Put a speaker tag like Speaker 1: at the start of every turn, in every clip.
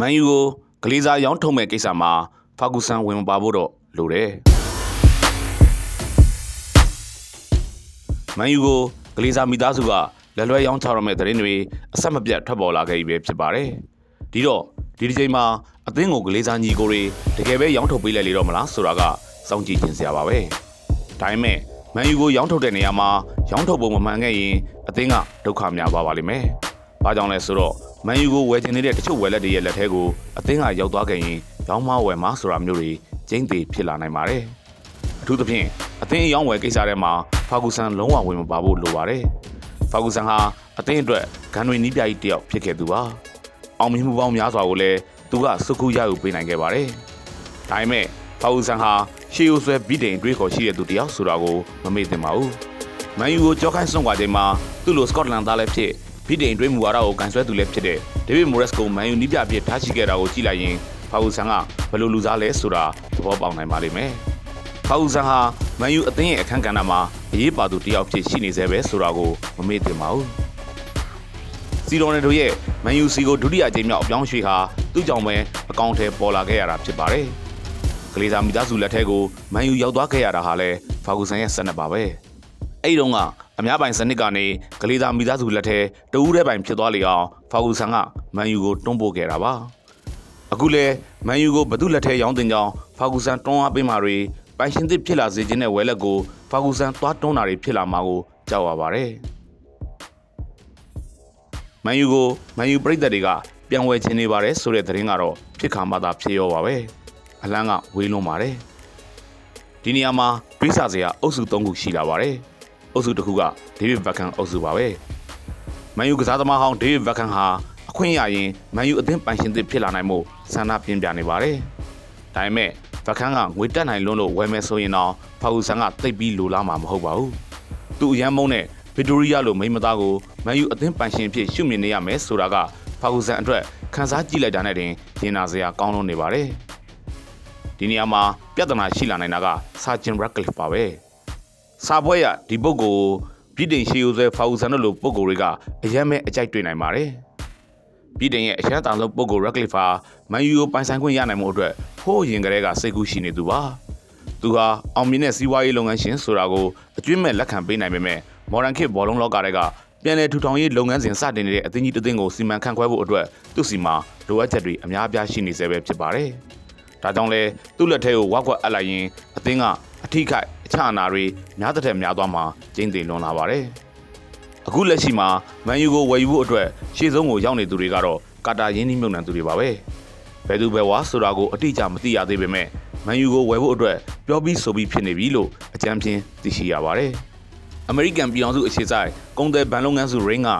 Speaker 1: မန်ယူကိုဂလီဇာရောင်းထုတ်မဲ့ကိစ္စမှာဖာဂူဆန်ဝင်မပါဖို့တော့လိုတယ်မန်ယူကိုဂလီဇာမိသားစုကလက်လွဲရောင်းချရမယ့်သတင်းတွေအဆက်မပြတ်ထွက်ပေါ်လာခဲ့ပြီပဲဖြစ်ပါတယ်ဒီတော့ဒီဒီချိန်မှာအသင်းကိုဂလီဇာညီကိုတွေတကယ်ပဲရောင်းထုတ်ပေးလိုက်လေတော့မလားဆိုတာကစောင့်ကြည့်ခြင်းစရာပါပဲဒါပေမဲ့မန်ယူကိုရောင်းထုတ်တဲ့နေရာမှာရောင်းထုတ်ဖို့မမှန်ခဲ့ရင်အသင်းကဒုက္ခများပါပါလိမ့်မယ်။ဘာကြောင့်လဲဆိုတော့ မန်ယူကိုဝယ်ချင်နေတဲ့တချို့ဝယ်လက်တွေရဲ့လက်ထဲကိုအသင်းကရောက်သွားခဲ့ရင်ရောင်းမဝယ်မဆိုတာမျိုးတွေကျင်းသေးဖြစ်လာနိုင်ပါတယ်။အထူးသဖြင့်အသင်းရောင်းဝယ်ကိစ္စထဲမှာဖာဂူဆန်လုံးဝဝင်မပါဖို့လိုပါတယ်။ဖာဂူဆန်ဟာအသင်းအတွက်ဂန်တွေနီးပြကြီးတယောက်ဖြစ်ခဲ့သူပါ။အောင်မြင်မှုပေါင်းများစွာကိုလည်းသူကစုခုရယူပေးနိုင်ခဲ့ပါတယ်။ဒါပေမဲ့ဖာဂူဆန်ဟာရှေးရိုးဆွဲဗီဒိန်တွေးခေါ်ရှိတဲ့သူတယောက်ဆိုတာကိုမမေ့သင့်ပါဘူး။မန်ယူကိုကြောခိုင်းစွန့်ခွာချိန်မှာသူ့လိုစကော့တလန်သားလည်းဖြစ် ဗီဒိန်တွေးမူဝါဒကိုကန်ဆွဲသူလည်းဖြစ်တဲ့ဒေးဗစ်မိုရက်စ်ကိုမန်ယူနီးပြအဖြစ်ထားရှိခဲ့တာကိုကြည့်လိုက်ရင်ဖာဂူဆန်ကဘယ်လိုလူစားလဲဆိုတာသဘောပေါက်နိုင်ပါလိမ့်မယ်။ဖာဂူဆန်ဟာမန်ယူအသင်းရဲ့အခန်းကဏ္ဍမှာအရေးပါသူတယောက်ဖြစ်ရှိနေသေးပဲဆိုတာကိုမမေ့သင့်ပါဘူး။စီရိုနယ်တို့ရဲ့မန်ယူစီကိုဒုတိယကြိမ်မြောက်အပြောင်းရွှေ့ဟာသူ့ကြောင့်ပဲအကောင့်ထဲပေါ်လာခဲ့ရတာဖြစ်ပါတယ်။ကလေးသားမိသားစုလက်ထဲကိုမန်ယူရောက်သွားခဲ့ရတာဟာလည်းဖာဂူဆန်ရဲ့စနစ်ပါပဲ အဲ့ဒီတော့ကအများပိုင်စနစ်ကနေကလေးသားမိသားစုလက်ထဲတဦးတည်းပိုင်ဖြစ်သွားလေအောင်ဖာဂူဆန်ကမန်ယူကိုတွန်းပို့ခဲ့တာပါအခုလဲမန်ယူကိုဘသူလက်ထဲရောင်းတင်ကြောင်းဖာဂူဆန်တွန်းအားပေးမှတွေပိုင်ရှင်သစ်ဖြစ်လာစေခြင်းနဲ့ဝဲလက်ကိုဖာဂူဆန်သွားတွန်းတာတွေဖြစ်လာမှာကိုကြောက်ရပါတယ်မန်ယူကိုမန်ယူပြည်သက်တွေကပြန်ဝယ်ခြင်းနေပါတယ်ဆိုတဲ့သတင်းကတော့ဖြစ်ခါမှသာဖြစ်ရောပါပဲ။အလန်းကဝေးလွန်ပါတယ်ဒီနေရာမှာတွေးဆစရာအုပ်စု၃ခုရှိလာပါတယ် အုပ်စုတစ်ခုကဒေးဗစ်ဗက်ကန်အုပ်စုပါပဲမန်ယူကစားသမားဟောင်းဒေးဗစ်ဗက်ကန်ဟာအခွင့်ရရင်မန်ယူအသင်းပိုင်ရှင်သစ်ဖြစ်လာနိုင်မှုဆန္ဒပြင်းပြနေပါတယ်ဒါပေမဲ့ဗက်ကန်ကငွေတက်နိုင်လွန်းလို့ဝယ်မယ်ဆိုရင်တော့ဖာဂူဆန်ကတိတ်ပြီးလိုလားမှာမဟုတ်ပါဘူးသူအရန်မုန်းတဲ့ဗစ်တိုရီယာလိုမိမသားကိုမန်ယူအသင်းပိုင်ရှင်ဖြစ်ရှုမြင်နေရမယ်ဆိုတာကဖာဂူဆန်အတွက်ခန်းစားကြည့်လိုက်တာနဲ့တင်ရင်နာစရာကောင်းလွန်းနေပါတယ်။ဒီနေရာမှာပြဿနာရှိလာနိုင်တာကစာဂျင်ရက်ကလစ်ပါပဲ စာပွဲရဒီပုဂ္ဂိုလ်ပြည်တင်ရှေးရိုးဆွဲဖာဦးဆန်တို့လိုပုဂ္ဂိုလ်တွေကအယမ်းမဲ့အကြိုက်တွေ့နိုင်ပါတယ်ပြည်တင်ရဲ့အရှမ်းတောင်ဆုံးပုဂ္ဂိုလ်ရက်ကလစ်ဟာမန်ယူကိုပိုင်ဆိုင်ခွင့်ရနိုင်မှုအတွက်ဟိုးရင်ကလေးကစိတ်ကူးရှိနေသူပါသူဟာအောင်မြင်တဲ့စီးပွားရေးလုပ်ငန်းရှင်ဆိုတာကိုအကျွင့်မဲ့လက်ခံပေးနိုင်ပေမဲ့မော်ဒန်ခေတ်ဘောလုံးလောကတွေကပြန်လည်ထူထောင်ရေးလုပ်ငန်းစဉ်စတင်နေတဲ့အသင်းကြီးတစ်သင်းကိုစီမံခန့်ခွဲဖို့အတွက်သူ့စီမှာလိုအပ်ချက်တွေအများအပြားရှိနေစေပဲဖြစ်ပါတယ်။ဒါကြောင့်လဲသူ့လက်ထဲကိုဝက်ကွက်အပ်လိုက်ရင်အသင်းက အထိခိုက်အချအနာတွေများတဲ့များသွားမှာကျင်းတင်လွန်လာပါတယ်အခုလက်ရှိမှာမန်ယူကိုဝယ်ယူဖို့အတွက်ရှေ့ဆုံးကိုရောက်နေသူတွေကတော့ကာတာရင်းနှီးမြှုပ်နှံသူတွေပါပဲဘယ်သူပဲဝါဆိုတာကိုအတိအကျမသိရသေးပေမဲ့မန်ယူကိုဝယ်ဖို့အတွက်ပြောပြီးဆိုပြီးဖြစ်နေပြီလို့အကြံပြင်းသိရှိရပါတယ်အမေရိကန်ပြည်ထောင်စုအခြေစိုက်ကုန်သည်ဗန်လုပ်ငန်းစု Ring က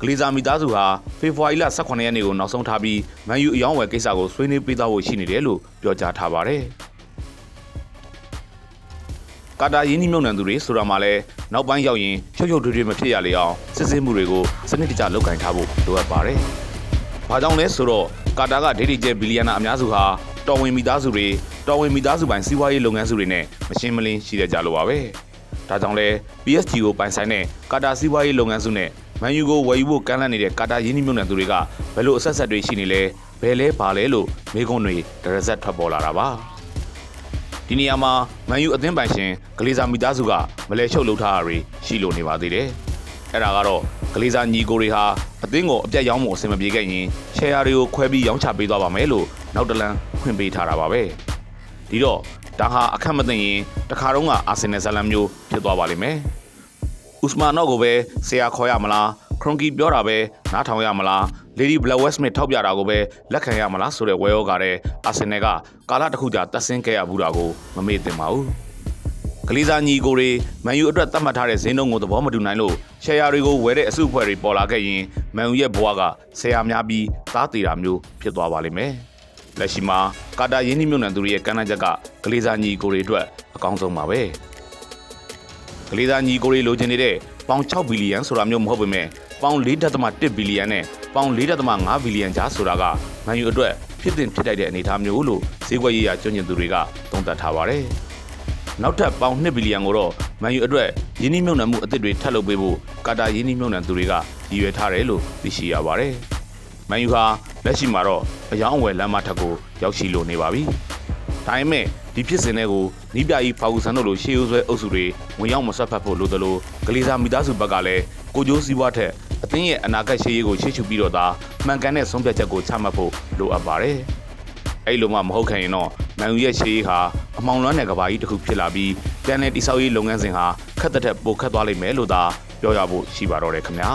Speaker 1: ဂလီဇာမိသားစုဟာဖေဖော်ဝါရီလ18ရက်နေ့ကိုနောက်ဆုံးထားပြီးမန်ယူအယောင်းဝယ်ကိစ္စကိုဆွေးနွေးပေးသွားဖို့ရှိနေတယ်လို့ပြောကြားထားပါတယ်။ ကာတာရင်းနှီးမြှုပ်နှံသူတွေဆိုတာမှလည်းနောက်ပိုင်းရောက်ရင်ဖြုတ်ဖြုတ်ထွေးထွေးမဖြစ်ရလေအောင်စစ်ဆေးမှုတွေကိုစနစ်တကျလုပ်ကင်ထားဖို့လိုအပ်ပါတယ်။ဘာကြောင့်လဲဆိုတော့ကာတာကဒေဒီကျဲဘီလီယံနာအများစုဟာတော်ဝင်မိသားစုတွေတော်ဝင်မိသားစုပိုင်စီးပွားရေးလုပ်ငန်းစုတွေနဲ့မရှင်းမလင်းရှိတဲ့ကြလို့ပါပဲ။ဒါကြောင့်လဲ PSG ကိုပိုင်ဆိုင်တဲ့ကာတာစီးပွားရေးလုပ်ငန်းစုနဲ့မန်ယူကိုဝယ်ယူဖို့ကမ်းလှမ်းနေတဲ့ကာတာရင်းနှီးမြှုပ်နှံသူတွေကဘယ်လိုအဆက်ဆက်တွေရှိနေလဲဘယ်လဲဘာလဲလို့မေးခွန်းတွေဒရဇက်ထွက်ပေါ်လာတာပါ ဒီနေရာမှာမန်ယူအသင်းပိုင်ရှင်ဂလေးစာမိသားစုကမလဲချုပ်လုပ်ထားတာတွေရှိလို့နေပါသေးတယ်အဲ့ဒါကတော့ဂလေးစာညီကိုတွေဟာအသင်းကိုအပြတ်ရောင်းဖို့အဆင်မပြေခဲ့ရင်ရှယ်ယာတွေကိုခွဲပြီးရောင်းချပေးသွားပါမယ်လို့နောက်တလန်ခွင့်ပေးထားတာပါပဲဒီတော့ဒါဟာအခက်မသိရင်တခါတော့ကအာဆင်နယ်ဇလန်မျိုးဖြစ်သွားပါလိမ့်မယ်ဥစမာနော့ကိုပဲဆရာခေါ်ရမလားခရွန်ကီပြောတာပဲနားထောင်ရမလား လေဒီဘလက်ဝက်စမစ်ထောက်ပြတာကိုပဲလက်ခံရမလားဆိုတဲ့ဝဲရောကတဲ့အာဆင်နယ်ကကာလတစ်ခုကြာတက်ဆင်းခဲ့ရဘူးတာကိုမမေ့သင့်ပါဘူးကလေးစားညီကိုတွေမန်ယူအတွက်သတ်မှတ်ထားတဲ့ဈေးနှုန်းကိုသဘောမတူနိုင်လို့ရှယ်ယာတွေကိုဝယ်တဲ့အစုအဖွဲ့တွေပေါ်လာခဲ့ရင်မန်ယူရဲ့ဘဝကဆယ်ယာများပြီးသားသေးတာမျိုးဖြစ်သွားပါလိမ့်မယ်လက်ရှိမှာကာတာရင်းနှီးမြှုပ်နှံသူတွေရဲ့ကမ်းလှမ်းချက်ကကလေးစားညီကိုတွေအတွက်အကောင်းဆုံးပါပဲ။ကလေးသားညီကိုတွေလိုချင်နေတဲ့ပေါင်6ဘီလီယံဆိုတာမျိုးမဟုတ်ပေမဲ့ပေါင်4.1ဘီလီယံနဲ့ ပေါင်4.5ဘီလီယံကြားဆိုတာကမန်ယူအတွက်ဖြစ်တင်ဖြစ်တိုက်တဲ့အနေအထားမျိုးလို့ဈေးကွက်ရေးရာကျွမ်းကျင်သူတွေကသုံးသပ်ထားပါတယ်။နောက်ထပ်ပေါင်2ဘီလီယံကိုတော့မန်ယူအတွက်ယင်းနှိမ့်မြုံနှံမှုအသစ်တွေထပ်လုပ်ပေးဖို့ကာတာယင်းနှိမ့်မြုံနှံသူတွေကရည်ရွယ်ထားတယ်လို့သိရှိရပါတယ်။မန်ယူဟာလက်ရှိမှာတော့အယောင်းအဝယ်လမ်းမထက်ကိုရောက်ရှိလိုနေပါပြီဒါပေမဲ့ဒီဖြစ်စဉ်တွေကိုနီးပြကြီးဖာဂူဆန်တို့လိုရှေးရိုးဆွဲအုပ်စုတွေဝင်ရောက်မဆွတ်ဖက်ဖို့လိုသလိုဂလီစာမိသားစုဘက်ကလည်းကိုကျိုးစည်းဝါးထက် အသင်းရဲ့အနာဂတ်ရှေးရေးကိုရှေ့ရှုပြီးတော့သာမှန်ကန်တဲ့ဆုံးဖြတ်ချက်ကိုချမှတ်ဖို့လိုအပ်ပါတယ်အဲ့လိုမှမဟုတ်ခင်ရင်တော့မန်ယူရဲ့ရှေးရေးဟာအမောင်လွမ်းတဲ့ကဘာကြီးတစ်ခုဖြစ်လာပြီးတန်တဲ့တိဆောက်ရေးလုပ်ငန်းစဉ်ဟာခက်တဲ့ထက်ပိုခက်သွားလိမ့်မယ်လို့သာပြောရဖို့ရှိပါတော့တယ်ခင်ဗျာ